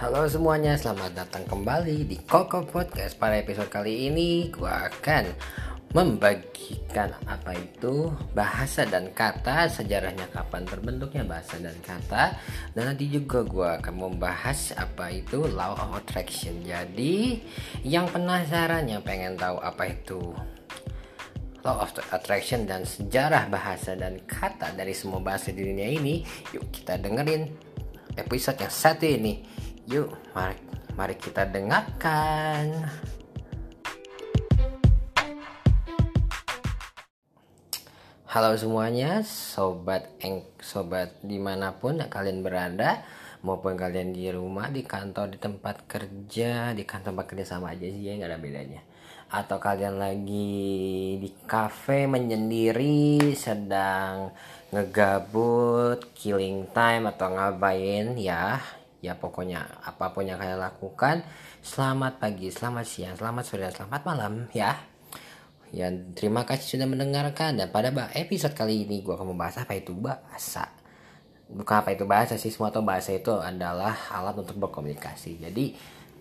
Halo semuanya, selamat datang kembali di Koko Podcast. Pada episode kali ini, gue akan membagikan apa itu bahasa dan kata, sejarahnya kapan terbentuknya bahasa dan kata, dan nanti juga gue akan membahas apa itu Law of Attraction. Jadi, yang penasaran, yang pengen tahu apa itu Law of Attraction dan sejarah bahasa dan kata dari semua bahasa di dunia ini, yuk kita dengerin episode yang satu ini. Yuk, mari, mari kita dengarkan. Halo semuanya, sobat eng, sobat di mana pun kalian berada, maupun kalian di rumah, di kantor, di tempat kerja, di kantor tempat kerja sama aja sih ya nggak ada bedanya. Atau kalian lagi di cafe menyendiri, sedang ngegabut, killing time atau ngapain ya, ya pokoknya apa pun yang kalian lakukan, selamat pagi, selamat siang, selamat sore, selamat malam ya. Ya, terima kasih sudah mendengarkan dan pada episode kali ini gue akan membahas apa itu bahasa. Bukan apa itu bahasa sih, semua tahu bahasa itu adalah alat untuk berkomunikasi. Jadi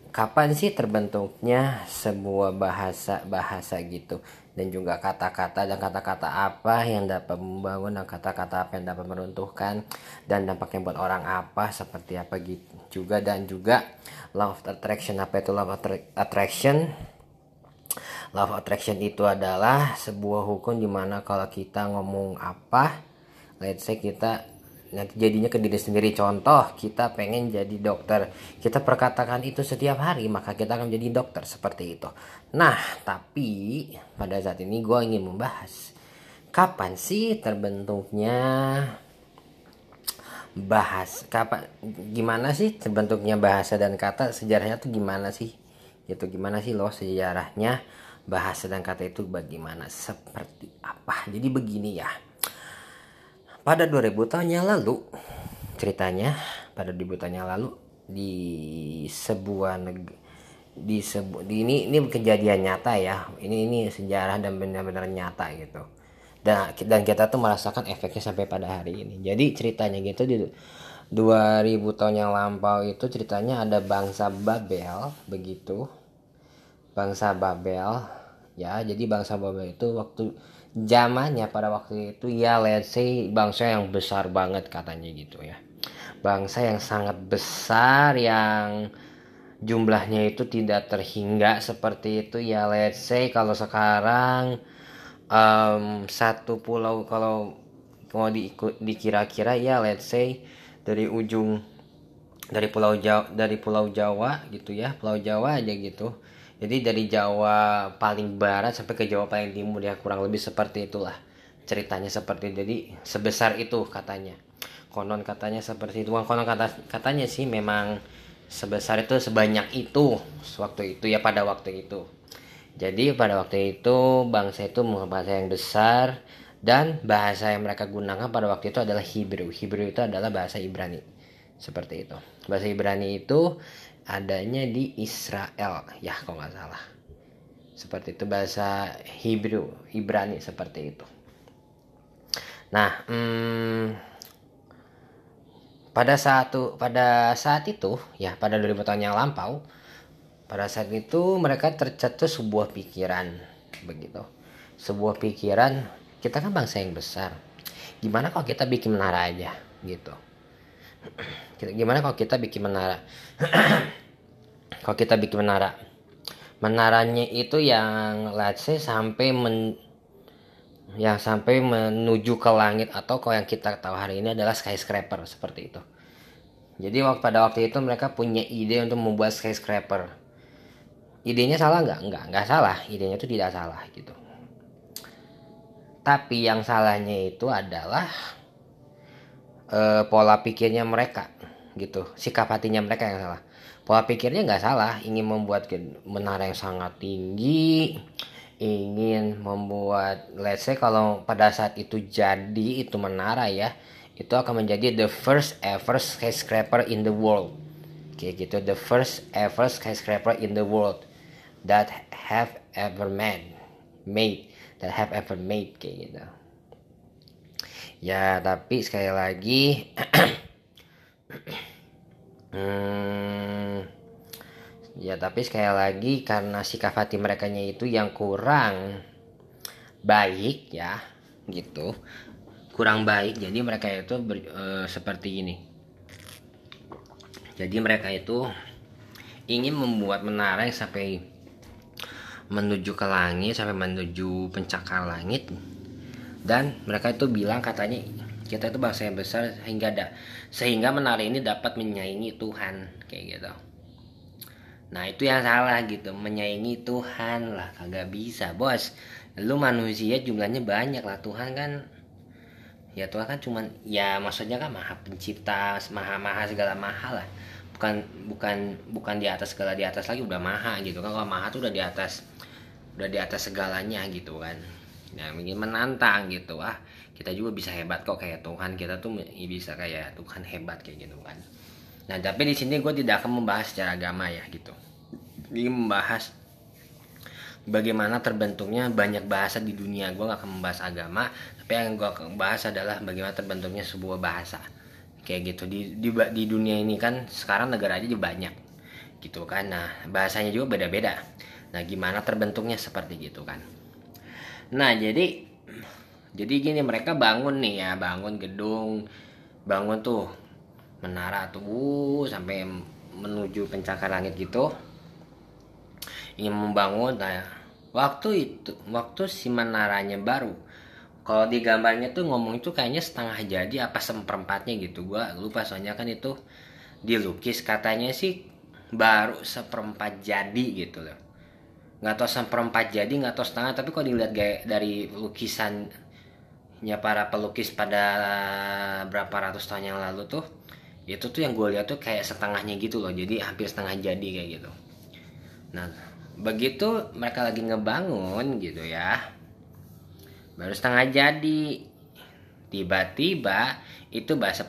kapan sih terbentuknya sebuah bahasa bahasa gitu dan juga kata-kata dan kata-kata apa yang dapat membangun dan kata-kata apa yang dapat meruntuhkan dan dampaknya buat orang apa seperti apa gitu juga. Dan juga love attraction. Apa itu love attraction? Love attraction itu adalah sebuah hukum di mana kalau kita ngomong apa, let's say kita nanti jadinya ke diri sendiri. Contoh, kita pengen jadi dokter. Kita perkatakan itu setiap hari, maka kita akan menjadi dokter seperti itu. Nah, tapi pada saat ini gue ingin membahas kapan sih terbentuknya bahas kapan gimana sih terbentuknya bahasa dan kata sejarahnya tuh gimana sih gitu gimana sih loh sejarahnya bahasa dan kata itu bagaimana seperti apa jadi begini ya pada 2000 tahun yang lalu ceritanya pada 2000 tahun yang lalu di sebuah negeri di sebu di ini ini kejadian nyata ya. Ini ini sejarah dan benar-benar nyata gitu. Dan dan kita tuh merasakan efeknya sampai pada hari ini. Jadi ceritanya gitu di 2000 tahun yang lampau itu ceritanya ada bangsa Babel begitu. Bangsa Babel ya jadi bangsa Babel itu waktu zamannya pada waktu itu ya let's say bangsa yang besar banget katanya gitu ya. Bangsa yang sangat besar yang jumlahnya itu tidak terhingga seperti itu ya let's say kalau sekarang um, satu pulau kalau mau diikut dikira-kira ya let's say dari ujung dari pulau Jawa dari pulau Jawa gitu ya pulau Jawa aja gitu jadi dari Jawa paling barat sampai ke Jawa paling timur ya kurang lebih seperti itulah ceritanya seperti jadi sebesar itu katanya. Konon katanya seperti itu. Konon kata katanya sih memang sebesar itu sebanyak itu waktu itu ya pada waktu itu. Jadi pada waktu itu bangsa itu bahasa yang besar dan bahasa yang mereka gunakan pada waktu itu adalah Hebrew. Hebrew itu adalah bahasa Ibrani. Seperti itu. Bahasa Ibrani itu adanya di Israel. Ya kalau nggak salah. Seperti itu bahasa Hebrew Ibrani seperti itu. Nah hmm, pada saat pada saat itu ya pada 2000 tahun yang lampau pada saat itu mereka tercetus sebuah pikiran begitu. Sebuah pikiran kita kan bangsa yang besar. Gimana kalau kita bikin menara aja gitu gimana kalau kita bikin menara? Kalau kita bikin menara. Menaranya itu yang let's say sampai men yang sampai menuju ke langit atau kalau yang kita tahu hari ini adalah skyscraper seperti itu. Jadi waktu pada waktu itu mereka punya ide untuk membuat skyscraper. Idenya salah nggak? Nggak nggak salah. Idenya itu tidak salah gitu. Tapi yang salahnya itu adalah uh, pola pikirnya mereka gitu. Sikap hatinya mereka yang salah. Pola pikirnya nggak salah ingin membuat menara yang sangat tinggi ingin membuat let's say kalau pada saat itu jadi itu menara ya itu akan menjadi the first ever skyscraper in the world. Kayak gitu. The first ever skyscraper in the world that have ever made made that have ever made kayak gitu ya tapi sekali lagi hmm, ya tapi sekali lagi karena sikap hati mereka itu yang kurang baik ya gitu. Kurang baik jadi mereka itu ber, e, seperti ini. Jadi mereka itu ingin membuat menara yang sampai menuju ke langit sampai menuju pencakar langit dan mereka itu bilang katanya kita itu bangsa yang besar sehingga ada sehingga menara ini dapat menyaingi Tuhan kayak gitu. Nah itu yang salah gitu Menyaingi Tuhan lah Kagak bisa bos. Lu manusia jumlahnya banyak lah Tuhan kan Ya Tuhan kan cuman Ya maksudnya kan maha pencipta Maha-maha segala maha lah. Bukan bukan bukan di atas segala di atas lagi udah maha gitu kan. Kalau maha tuh udah di atas Udah di atas segalanya gitu kan Nah ingin menantang gitu ah kita juga bisa hebat kok kayak Tuhan kita tuh bisa kayak Tuhan hebat kayak gitu kan Nah, tapi di sini gue tidak akan membahas secara agama ya gitu. Ini membahas bagaimana terbentuknya banyak bahasa di dunia. Gue gak akan membahas agama, tapi yang gue akan bahas adalah bagaimana terbentuknya sebuah bahasa. Kayak gitu di, di di dunia ini kan sekarang negara aja banyak gitu kan. Nah, bahasanya juga beda-beda. Nah, gimana terbentuknya seperti gitu kan. Nah, jadi jadi gini mereka bangun nih ya, bangun gedung, bangun tuh menara tuh sampai menuju pencakar langit gitu. Ingin membangun nah waktu itu waktu si menaranya baru kalau di gambarnya tuh ngomong itu kayaknya setengah jadi apa seperempatnya gitu. Gua lupa soalnya kan itu dilukis katanya sih baru seperempat jadi gitu loh nggak tahu seperempat jadi nggak tahu setengah. Tapi kalau dilihat gaya dari lukisannya para pelukis pada berapa ratus tahun yang lalu tuh itu tuh yang gue lihat tuh kayak setengahnya gitu loh. Jadi hampir setengah jadi kayak gitu. Nah begitu mereka lagi ngebangun gitu ya baru setengah jadi. Tiba-tiba itu bahasa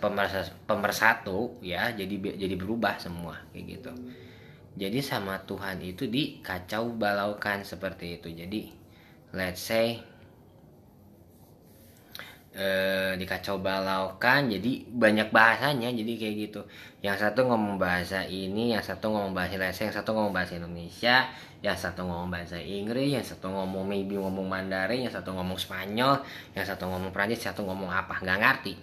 pemersatu ya jadi jadi berubah semua kayak gitu jadi sama Tuhan itu dikacau balaukan seperti itu. Jadi let's say e, dikacau balaukan jadi banyak bahasanya jadi kayak gitu. Yang satu ngomong bahasa ini yang satu ngomong bahasa Indonesia yang satu ngomong bahasa Indonesia yang satu ngomong bahasa Inggris yang satu ngomong maybe ngomong Mandarin yang satu ngomong Spanyol yang satu ngomong Prancis satu ngomong apa nggak ngerti.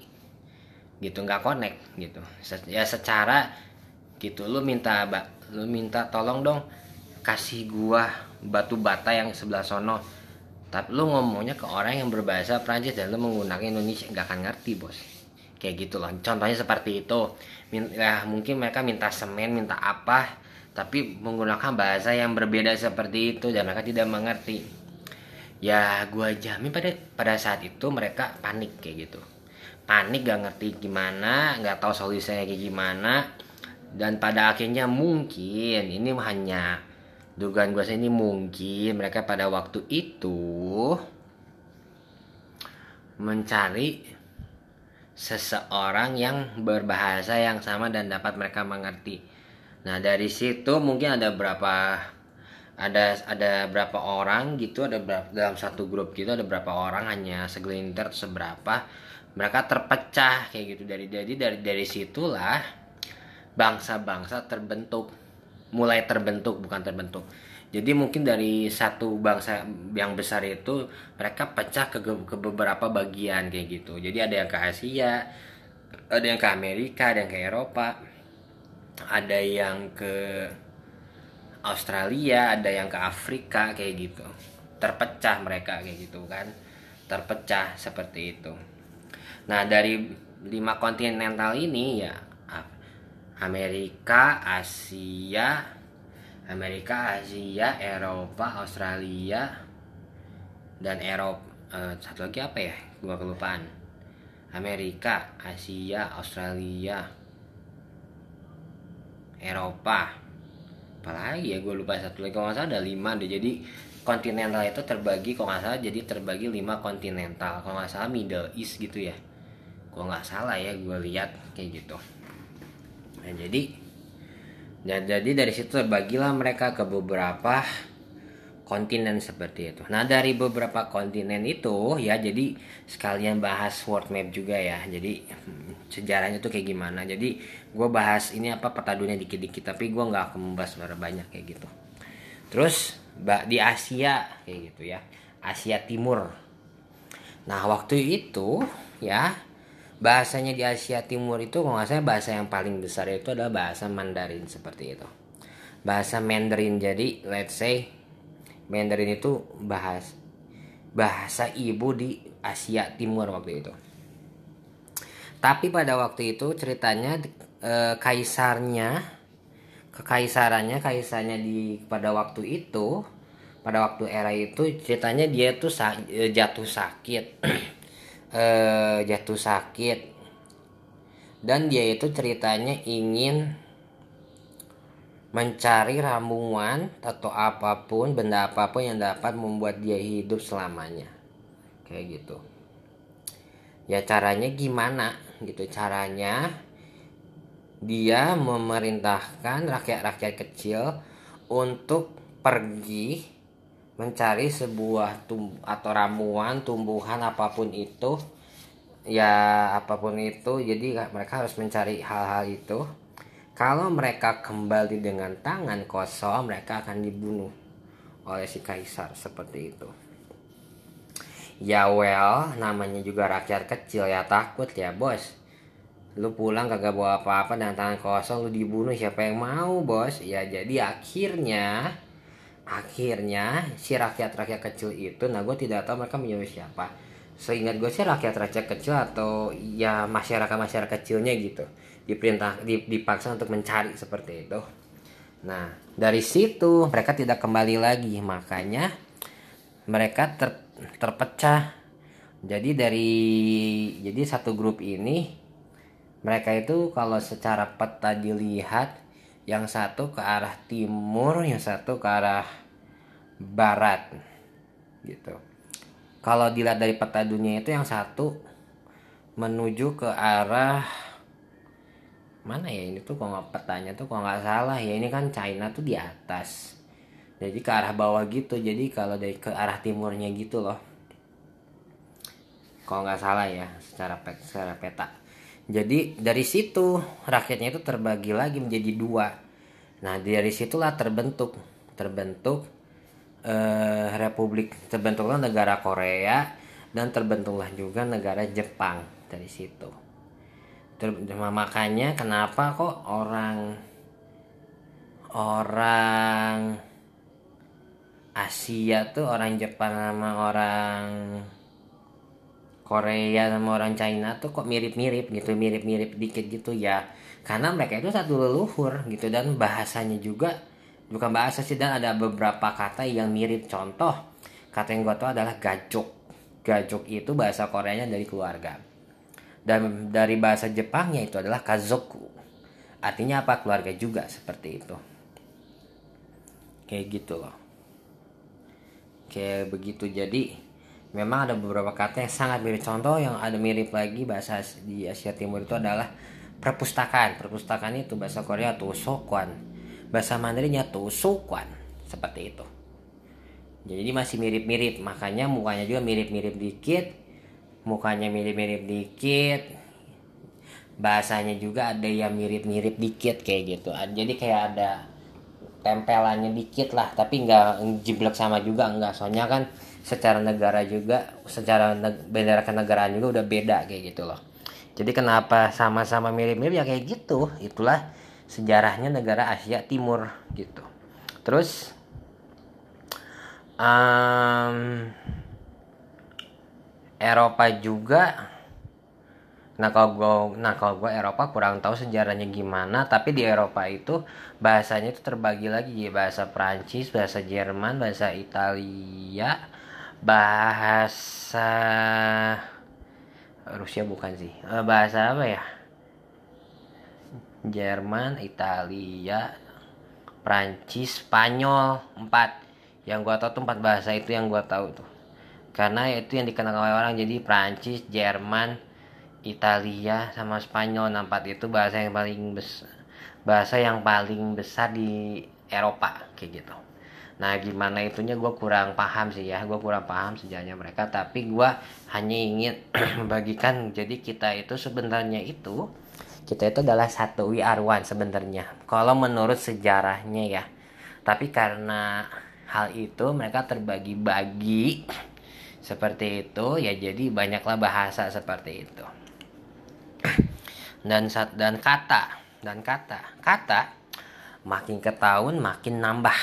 Gitu nggak connect gitu. Ya secara gitu lu minta lu minta tolong dong kasih gua batu bata yang sebelah sono. Tapi lu ngomongnya ke orang yang berbahasa Prancis dan lu menggunakan Indonesia. Nggak akan ngerti bos. Kayak gitu loh contohnya seperti itu. Ya mungkin mereka minta semen minta apa tapi menggunakan bahasa yang berbeda seperti itu dan mereka tidak mengerti. Ya gua jamin pada pada saat itu mereka panik kayak gitu. Panik gak ngerti gimana nggak tahu solusinya kayak gimana dan pada akhirnya mungkin ini hanya dugaan gue ini mungkin mereka pada waktu itu mencari seseorang yang berbahasa yang sama dan dapat mereka mengerti. Nah dari situ mungkin ada berapa ada ada berapa orang gitu ada berapa, dalam satu grup gitu ada berapa orang hanya segelintir seberapa mereka terpecah kayak gitu dari jadi dari dari situlah bangsa-bangsa terbentuk mulai terbentuk bukan terbentuk. Jadi mungkin dari satu bangsa yang besar itu mereka pecah ke, ke beberapa bagian kayak gitu. Jadi ada yang ke Asia ada yang ke Amerika ada yang ke Eropa ada yang ke Australia ada yang ke Afrika kayak gitu. Terpecah mereka kayak gitu kan. Terpecah seperti itu. Nah dari lima kontinental ini ya Amerika, Asia, Amerika, Asia, Eropa, Australia, dan Eropa. Uh, satu lagi apa ya? Gua kelupaan. Amerika, Asia, Australia, Eropa. Apalagi ya gue lupa satu lagi kalau salah ada lima deh. Jadi kontinental itu terbagi kalau nggak salah jadi terbagi lima kontinental. Kalau nggak salah Middle East gitu ya. Kalau nggak salah ya gue lihat kayak gitu nah jadi jadi dari situ terbagilah mereka ke beberapa kontinen seperti itu. Nah dari beberapa kontinen itu ya jadi sekalian bahas world map juga ya. Jadi sejarahnya tuh kayak gimana jadi gue bahas ini apa peta dunia dikit-dikit tapi gue nggak akan membahas banyak kayak gitu terus di Asia kayak gitu ya Asia Timur nah waktu itu ya bahasanya di Asia Timur itu kalau nggak salah bahasa yang paling besar itu adalah bahasa Mandarin seperti itu. Bahasa Mandarin jadi let's say Mandarin itu bahas bahasa ibu di Asia Timur waktu itu. Tapi pada waktu itu ceritanya e, kaisarnya kekaisarannya kaisarnya di pada waktu itu pada waktu era itu ceritanya dia tuh sa, e, jatuh sakit eh, jatuh sakit. Dan dia itu ceritanya ingin mencari ramuan atau apa pun benda apa pun yang dapat membuat dia hidup selamanya. Kayak gitu. Ya caranya gimana? Gitu caranya dia memerintahkan rakyat-rakyat kecil untuk pergi mencari sebuah tum atau ramuan tumbuhan apa pun itu ya apa pun itu jadi mereka harus mencari hal-hal itu. Kalau mereka kembali dengan tangan kosong mereka akan dibunuh oleh si kaisar seperti itu. Ya well namanya juga rakyat kecil ya takut ya bos. Lu pulang kagak bawa apa-apa dengan tangan kosong lu dibunuh siapa yang mau bos? Ya jadi akhirnya akhirnya si rakyat-rakyat kecil itu nah gue tidak tahu mereka menyuruh siapa. Seingat gue sih rakyat-rakyat kecil atau ya masyarakat-masyarakat kecilnya gitu. Diperintah dipaksa untuk mencari seperti itu. Nah dari situ mereka tidak kembali lagi. Makanya mereka ter, terpecah. Jadi dari jadi satu grup ini mereka itu kalau secara peta dilihat yang satu ke arah timur yang satu ke arah barat gitu. Kalau dilihat dari peta dunia itu yang satu menuju ke arah mana ya ini tuh kalau petanya tuh kalau nggak salah ya. Ini kan China tuh di atas. Jadi ke arah bawah gitu. Jadi kalau dari ke arah timurnya gitu loh. Kalau nggak salah ya secara secara peta jadi dari situ rakyatnya itu terbagi lagi menjadi dua. Nah dari situlah terbentuk terbentuk eh, Republik terbentuklah negara Korea dan terbentuklah juga negara Jepang dari situ. Ter, makanya kenapa kok orang orang Asia tuh orang Jepang sama orang Korea sama orang China tuh kok mirip-mirip gitu mirip-mirip dikit gitu ya. Karena mereka itu satu leluhur gitu dan bahasanya juga bukan bahasa sih dan ada beberapa kata yang mirip. Contoh kata yang gue tahu adalah gajok gajok itu bahasa Koreanya dari keluarga. Dan dari bahasa Jepangnya itu adalah kazoku. Artinya apa? Keluarga juga seperti itu. Kayak gitu loh. Kayak begitu. Jadi memang ada beberapa kata yang sangat mirip. Contoh yang ada mirip lagi bahasa di Asia Timur itu adalah perpustakaan. Perpustakaan itu bahasa Korea tuh sokwan bahasa Mandarinnya tuh sokwan seperti itu. Jadi masih mirip-mirip. Makanya mukanya juga mirip-mirip dikit. Mukanya mirip-mirip dikit. Bahasanya juga ada yang mirip-mirip dikit kayak gitu. Jadi kayak ada tempelannya dikit lah. Tapi nggak jiblek sama juga. Nggak. Soalnya kan secara negara juga secara bendera kenegaraan juga udah beda kayak gitu loh. Jadi kenapa sama-sama mirip-mirip? Ya kayak gitu. Itulah sejarahnya negara Asia Timur gitu. Terus um, Eropa juga. Nah kalau gue nah kalau gue Eropa kurang tahu sejarahnya gimana tapi di Eropa itu bahasanya itu terbagi lagi. Bahasa Prancis bahasa Jerman bahasa Italia bahasa Rusia bukan sih. Eh, bahasa apa ya? Jerman Italia Prancis Spanyol empat. Yang gua tahu tuh empat bahasa itu yang gua tahu tuh. Karena itu yang dikenal oleh orang jadi Prancis Jerman Italia sama Spanyol. Nah, empat itu bahasa yang paling besar bahasa yang paling besar di Eropa kayak gitu nah gimana itunya gue kurang paham sih ya. Gue kurang paham sejarahnya mereka. Tapi gue hanya ingin membagikan jadi kita itu sebenarnya itu kita itu adalah satu we are one sebenarnya. Kalau menurut sejarahnya ya. Tapi karena hal itu mereka terbagi-bagi seperti itu ya jadi banyaklah bahasa seperti itu. Dan dan kata dan kata kata makin ke tahun makin nambah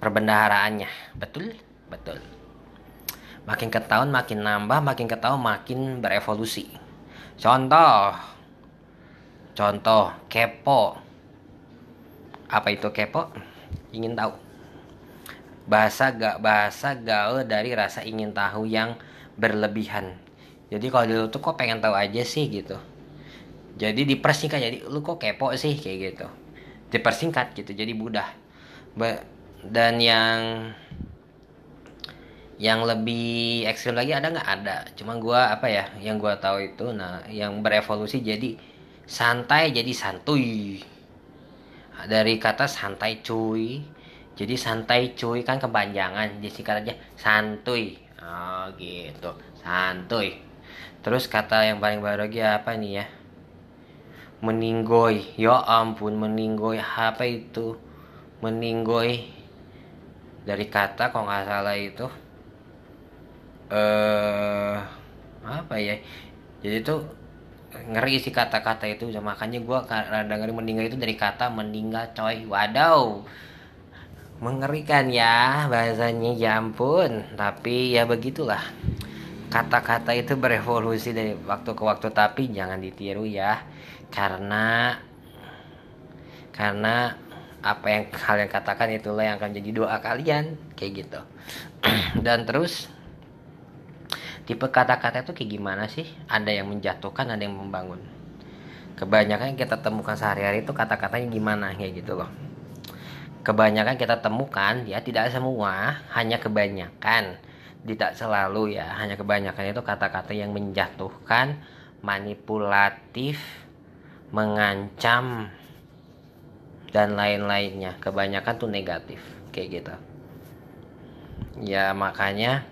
perbendaharaannya. Betul? Betul. Makin ke tahun makin nambah makin ke tahun makin berevolusi. Contoh. Contoh kepo. Apa itu kepo? Ingin tahu. Bahasa gak bahasa gaul dari rasa ingin tahu yang berlebihan. Jadi kalau dulu tuh kok pengen tahu aja sih gitu. Jadi dipersingkat jadi lu kok kepo sih? Kayak gitu. Dipersingkat gitu. Jadi mudah dan yang yang lebih ekstrim lagi ada nggak? Ada. Cuma gua apa ya yang gua tahu itu nah yang berevolusi jadi santai jadi santuy. Dari kata santai cuy jadi santai cuy kan kepanjangan disingkat aja santuy. Oh gitu. Santuy. Terus kata yang paling baru lagi apa nih ya? Meninggoy ya ampun meninggoy apa itu? Meninggoy dari kata kok nggak salah itu? Eh apa ya? Jadi tuh ngeri sih kata-kata itu. Makanya gue rada ngeri meninggal itu dari kata meninggal coy. Wadaw mengerikan ya bahasanya ya ampun. Tapi ya begitulah. Kata-kata itu berevolusi dari waktu ke waktu. Tapi jangan ditiru ya. Karena karena apa yang kalian katakan itulah yang akan jadi doa kalian kayak gitu. Dan terus tipe kata-kata itu kayak gimana sih? Ada yang menjatuhkan ada yang membangun. Kebanyakan yang kita temukan sehari-hari itu kata-katanya gimana kayak gitu loh. Kebanyakan kita temukan ya tidak semua hanya kebanyakan. Tidak selalu ya. Hanya kebanyakan itu kata-kata yang menjatuhkan manipulatif mengancam dan lain-lainnya. Kebanyakan tuh negatif kayak gitu. Ya makanya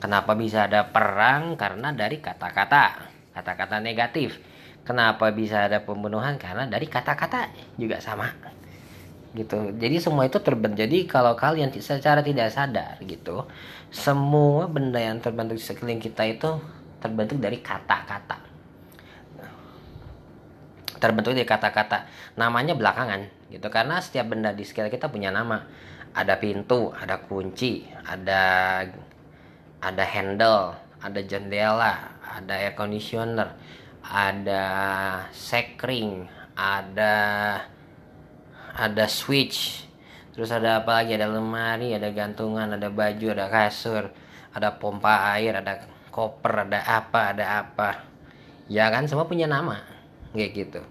kenapa bisa ada perang? Karena dari kata-kata. Kata-kata negatif. Kenapa bisa ada pembunuhan? Karena dari kata-kata juga sama. Gitu. Jadi semua itu terbentuk. Jadi kalau kalian secara tidak sadar gitu semua benda yang terbentuk di sekeliling kita itu terbentuk dari kata-kata terbentuk dari kata-kata namanya belakangan gitu. Karena setiap benda di sekitar kita punya nama. Ada pintu ada kunci ada ada handle ada jendela ada air conditioner ada sekring ada ada switch. Terus ada apa lagi? Ada lemari ada gantungan ada baju ada kasur ada pompa air ada koper ada apa ada apa. Ya kan semua punya nama kayak gitu.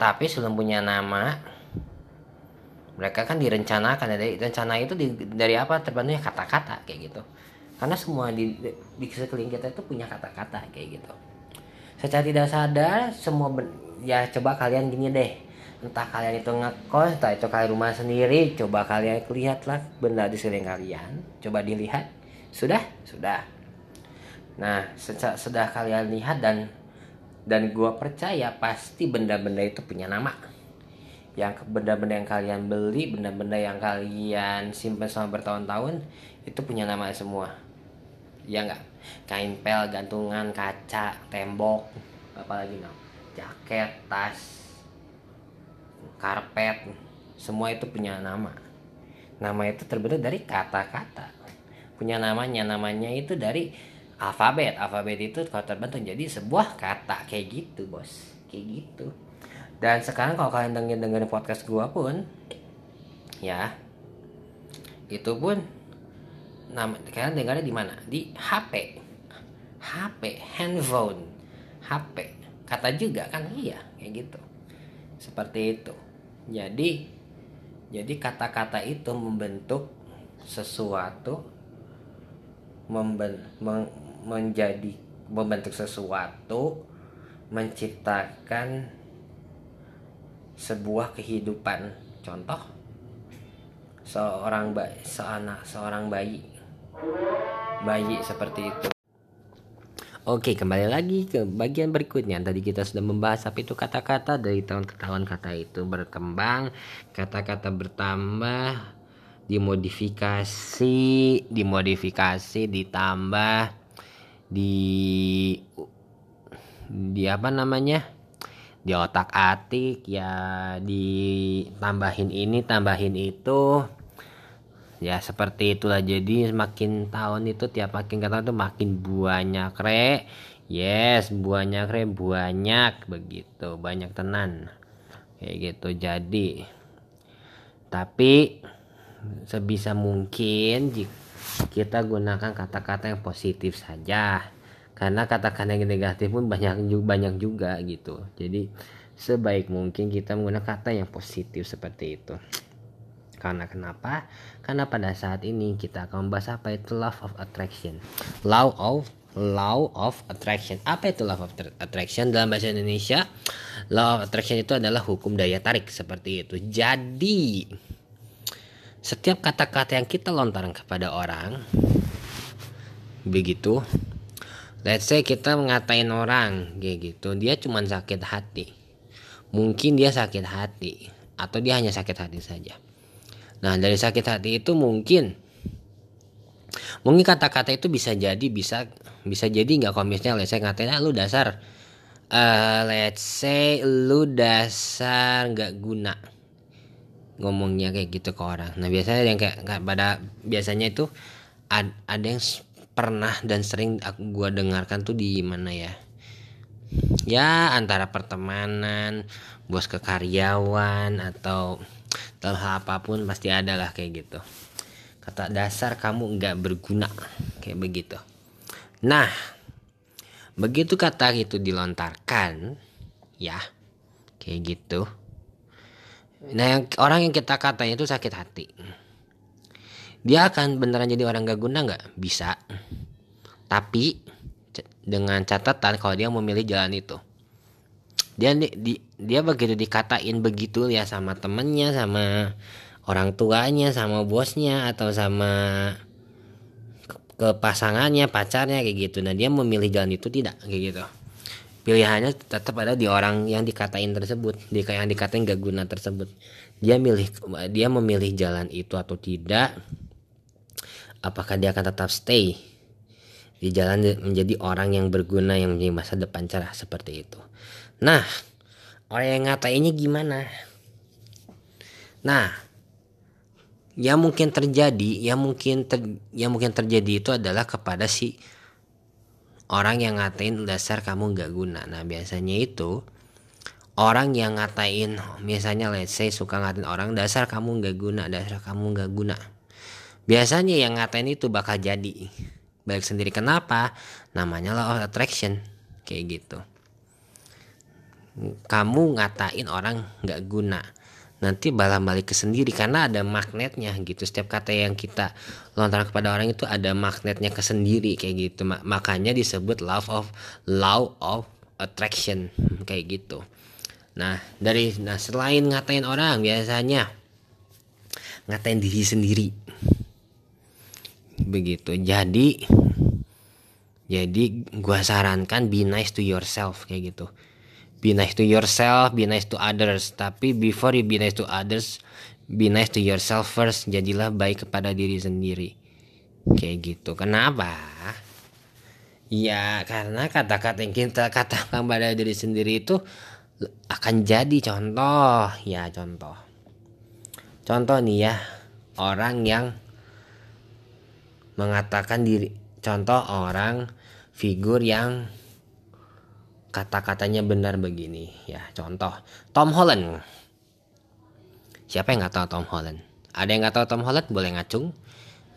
Tapi sebelum punya nama mereka kan direncanakan dari rencana itu di, dari apa? Terbentuknya kata-kata kayak gitu. Karena semua di, di sekeliling kita itu punya kata-kata kayak gitu. Secara tidak sadar semua ya coba kalian gini deh. Entah kalian itu ngekos entah itu kalian rumah sendiri coba kalian lihatlah benda di sekeliling kalian. Coba dilihat. Sudah? Sudah. Nah sudah kalian lihat dan dan gue percaya pasti benda-benda itu punya nama. Yang benda-benda yang kalian beli benda-benda yang kalian simpan selama bertahun-tahun itu punya nama semua. Ya enggak kain pel gantungan kaca tembok apalagi no jaket tas karpet semua itu punya nama. Nama itu terbentuk dari kata-kata. Punya namanya namanya itu dari alfabet alfabet itu kalau terbentuk jadi sebuah kata kayak gitu bos. Kayak gitu. Dan sekarang kalau kalian dengerin dengerin podcast gua pun ya itu pun nama kalian dengarnya di mana? Di HP HP handphone. HP kata juga kan? Iya kayak gitu. Seperti itu. Jadi jadi kata-kata itu membentuk sesuatu memben, menjadi membentuk sesuatu menciptakan sebuah kehidupan. Contoh seorang bayi seanak seorang bayi. Bayi seperti itu. Oke kembali lagi ke bagian berikutnya. Tadi kita sudah membahas apa itu kata-kata. Dari tahun ke tahun kata itu berkembang Kata-kata bertambah Dimodifikasi Dimodifikasi Ditambah Di Di apa namanya? Di otak atik Ya Ditambahin ini Tambahin itu. Ya seperti itulah. Jadi semakin tahun itu tiap makin kata itu makin banyak re. Yes banyak re. Banyak begitu. Banyak tenan. Kayak gitu. Jadi tapi sebisa mungkin kita gunakan kata-kata yang positif saja karena kata-kata yang negatif pun banyak banyak juga gitu jadi sebaik mungkin kita menggunakan kata yang positif seperti itu karena kenapa? Karena pada saat ini kita akan membahas apa itu love of attraction. Law of law of attraction. Apa itu law of attraction dalam bahasa Indonesia? Law of attraction itu adalah hukum daya tarik seperti itu. Jadi setiap kata-kata yang kita lontarkan kepada orang begitu let's say kita mengatain orang kayak gitu dia cuma sakit hati. Mungkin dia sakit hati atau dia hanya sakit hati saja. Nah dari sakit hati itu mungkin mungkin kata-kata itu bisa jadi bisa bisa jadi nggak komisnya let's say ngatain ah, lu dasar. Uh, let's say lu dasar nggak guna ngomongnya kayak gitu ke orang. Nah biasanya yang kayak, pada biasanya itu ad, ada yang pernah dan sering aku gua dengarkan tuh di mana ya? Ya antara pertemanan bos ke karyawan atau dalam hal apa pun pasti ada lah kayak gitu. Kata dasar kamu nggak berguna kayak begitu. Nah begitu kata itu dilontarkan ya kayak gitu nah yang orang yang kita katanya itu sakit hati. Dia akan beneran jadi orang gak guna nggak? Bisa. Tapi dengan catatan kalau dia memilih jalan itu. Dia di, dia begitu dikatain begitu ya sama temennya sama orang tuanya sama bosnya atau sama ke, pasangannya pacarnya kayak gitu. Nah dia memilih jalan itu tidak kayak gitu pilihannya tetap ada di orang yang dikatain tersebut. Di yang dikatain gak guna tersebut. Dia milih dia memilih jalan itu atau tidak apakah dia akan tetap stay di jalan menjadi orang yang berguna yang menjadi masa depan cerah seperti itu. Nah, orang yang ngatainnya gimana? Nah, yang mungkin terjadi, yang mungkin ter, yang mungkin terjadi itu adalah kepada si orang yang ngatain dasar kamu nggak guna. Nah, biasanya itu orang yang ngatain, misalnya let's say suka ngatain orang dasar kamu nggak guna, dasar kamu nggak guna. Biasanya yang ngatain itu bakal jadi. Balik sendiri kenapa? Namanya law of attraction kayak gitu kamu ngatain orang nggak guna nanti balah balik ke sendiri karena ada magnetnya gitu. Setiap kata yang kita lontarkan kepada orang itu ada magnetnya ke sendiri kayak gitu. Makanya disebut love of law of attraction kayak gitu. Nah dari nah selain ngatain orang biasanya ngatain diri sendiri. Begitu. Jadi jadi gua sarankan be nice to yourself kayak gitu be nice to yourself be nice to others. Tapi before you be nice to others be nice to yourself first. Jadilah baik kepada diri sendiri. Kayak gitu. Kenapa? Ya karena kata-kata yang kita katakan pada diri sendiri itu akan jadi contoh. Ya contoh. Contoh nih ya orang yang mengatakan diri contoh orang figur yang kata-katanya benar begini ya contoh Tom Holland. Siapa yang nggak tahu Tom Holland? Ada yang nggak tahu Tom Holland? Boleh ngacung?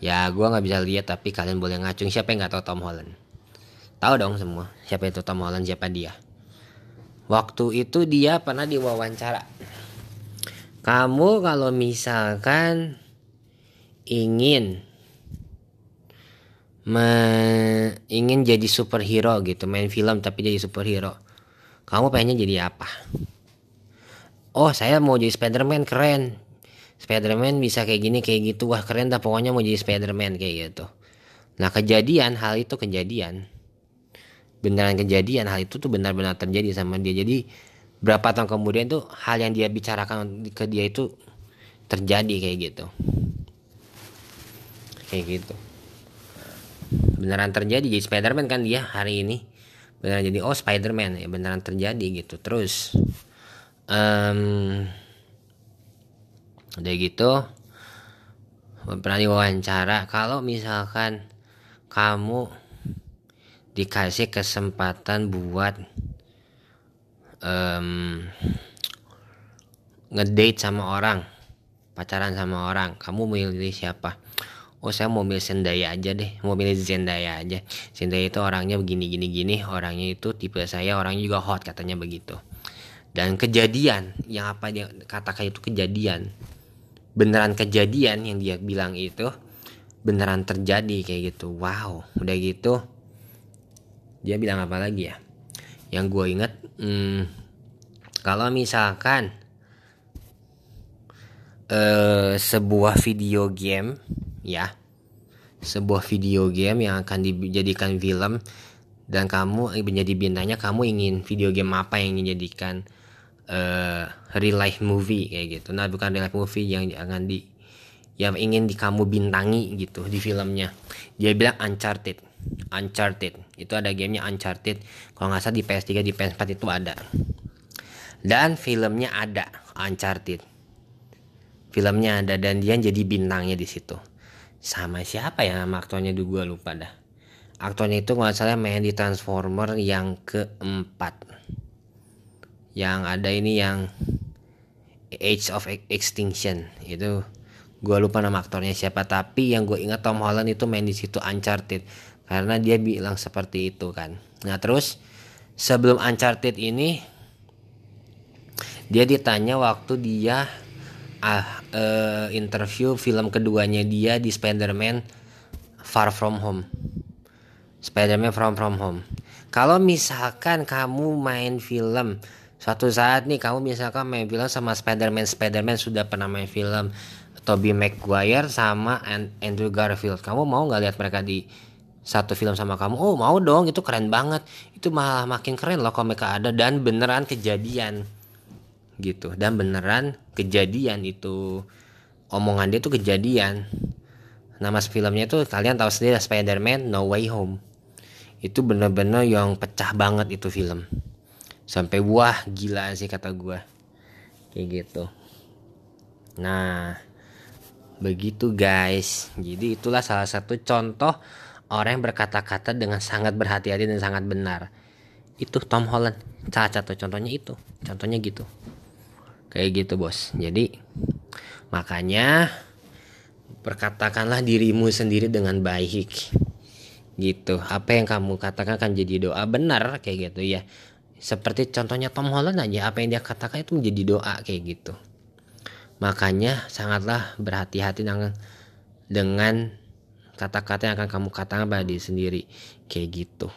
Ya gue nggak bisa lihat tapi kalian boleh ngacung. Siapa yang nggak tahu Tom Holland? Tahu dong semua siapa itu Tom Holland siapa dia? Waktu itu dia pernah diwawancara. Kamu kalau misalkan ingin me ingin jadi superhero gitu main film tapi jadi superhero. Kamu pengennya jadi apa? Oh saya mau jadi Spiderman keren. Spiderman bisa kayak gini kayak gitu. Wah keren dah pokoknya mau jadi Spiderman kayak gitu. Nah kejadian hal itu kejadian. Beneran kejadian hal itu tuh benar-benar terjadi sama dia. Jadi berapa tahun kemudian tuh hal yang dia bicarakan ke dia itu terjadi kayak gitu. Kayak gitu beneran terjadi. Jadi Spiderman kan dia hari ini beneran jadi oh Spiderman ya beneran terjadi gitu. Terus um, udah gitu pernah diwawancara kalau misalkan kamu dikasih kesempatan buat um, ngedate sama orang pacaran sama orang kamu milih siapa oh saya mau milih Zendaya aja deh. Mau milih Zendaya aja. Zendaya itu orangnya begini gini gini. Orangnya itu tipe saya orangnya juga hot katanya begitu. Dan kejadian yang apa dia katakan itu kejadian. Beneran kejadian yang dia bilang itu beneran terjadi kayak gitu. Wow udah gitu. Dia bilang apa lagi ya? Yang gue inget hmm, kalau misalkan uh, sebuah video game ya. Sebuah video game yang akan dijadikan film dan kamu menjadi bintangnya kamu ingin video game apa yang ingin dijadikan uh, real life movie kayak gitu. Nah bukan real life movie yang akan di yang ingin di kamu bintangi gitu di filmnya. Dia bilang Uncharted. Uncharted. Itu ada gamenya Uncharted. Kalau nggak salah di PS3 di PS4 itu ada. Dan filmnya ada Uncharted. Filmnya ada dan dia jadi bintangnya di situ sama siapa ya nama aktornya? Dulu gue lupa dah. Aktornya itu nggak salah main di Transformer yang keempat. Yang ada ini yang Age of Extinction. Itu gue lupa nama aktornya siapa tapi yang gue ingat Tom Holland itu main di situ Uncharted karena dia bilang seperti itu kan. Nah terus sebelum Uncharted ini dia ditanya waktu dia ah uh, interview film keduanya dia di Spider-Man Far From Home. Spider-Man Far From Home. Kalau misalkan kamu main film suatu saat nih kamu misalkan main film sama Spider-Man Spider-Man sudah pernah main film Tobey Maguire sama Andrew Garfield. Kamu mau nggak lihat mereka di satu film sama kamu? Oh mau dong itu keren banget. Itu malah makin keren loh kalau mereka ada dan beneran kejadian gitu. Dan beneran kejadian itu. Omongan dia tuh kejadian. Nama filmnya itu kalian tahu sendiri Spider-Man No Way Home. Itu bener-bener yang pecah banget itu film. Sampai wah gila sih kata gue kayak gitu. Nah begitu guys. Jadi itulah salah satu contoh orang yang berkata-kata dengan sangat berhati-hati dan sangat benar. Itu Tom Holland. Salah satu contohnya itu. Contohnya gitu kayak gitu bos. Jadi makanya perkatakanlah dirimu sendiri dengan baik. Gitu. Apa yang kamu katakan akan jadi doa. Benar kayak gitu ya. Seperti contohnya Tom Holland aja apa yang dia katakan itu menjadi doa kayak gitu. Makanya sangatlah berhati-hati dengan kata-kata yang akan kamu katakan pada diri sendiri kayak gitu.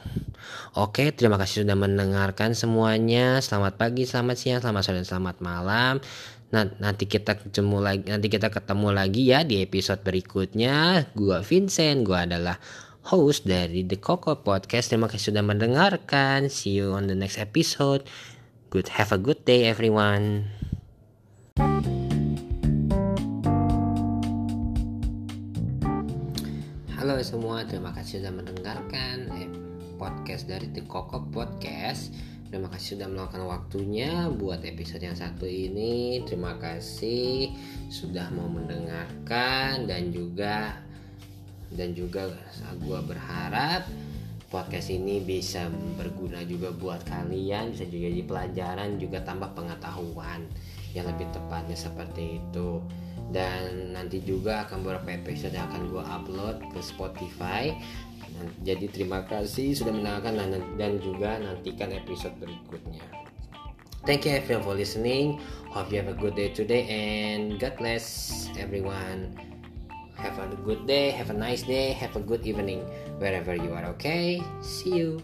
Oke terima kasih sudah mendengarkan semuanya. Selamat pagi selamat siang selamat sore selamat malam. Nah, nanti kita ketemu lagi nanti kita ketemu lagi ya di episode berikutnya. Gua Vincent gua adalah host dari The Coco Podcast. Terima kasih sudah mendengarkan. See you on the next episode. Good have a good day everyone Halo semua, terima kasih sudah mendengarkan eh, podcast dari The Koko Podcast. Terima kasih sudah meluangkan waktunya buat episode yang satu ini. Terima kasih sudah mau mendengarkan dan juga dan juga gue berharap podcast ini bisa berguna juga buat kalian, bisa juga jadi pelajaran juga tambah pengetahuan yang lebih tepatnya seperti itu dan nanti juga akan beberapa episode yang akan gue upload ke Spotify. Jadi terima kasih sudah mendengarkan dan juga nantikan episode berikutnya. Thank you everyone for listening. Hope you have a good day today and God bless everyone. Have a good day have a nice day have a good evening wherever you are okay? See you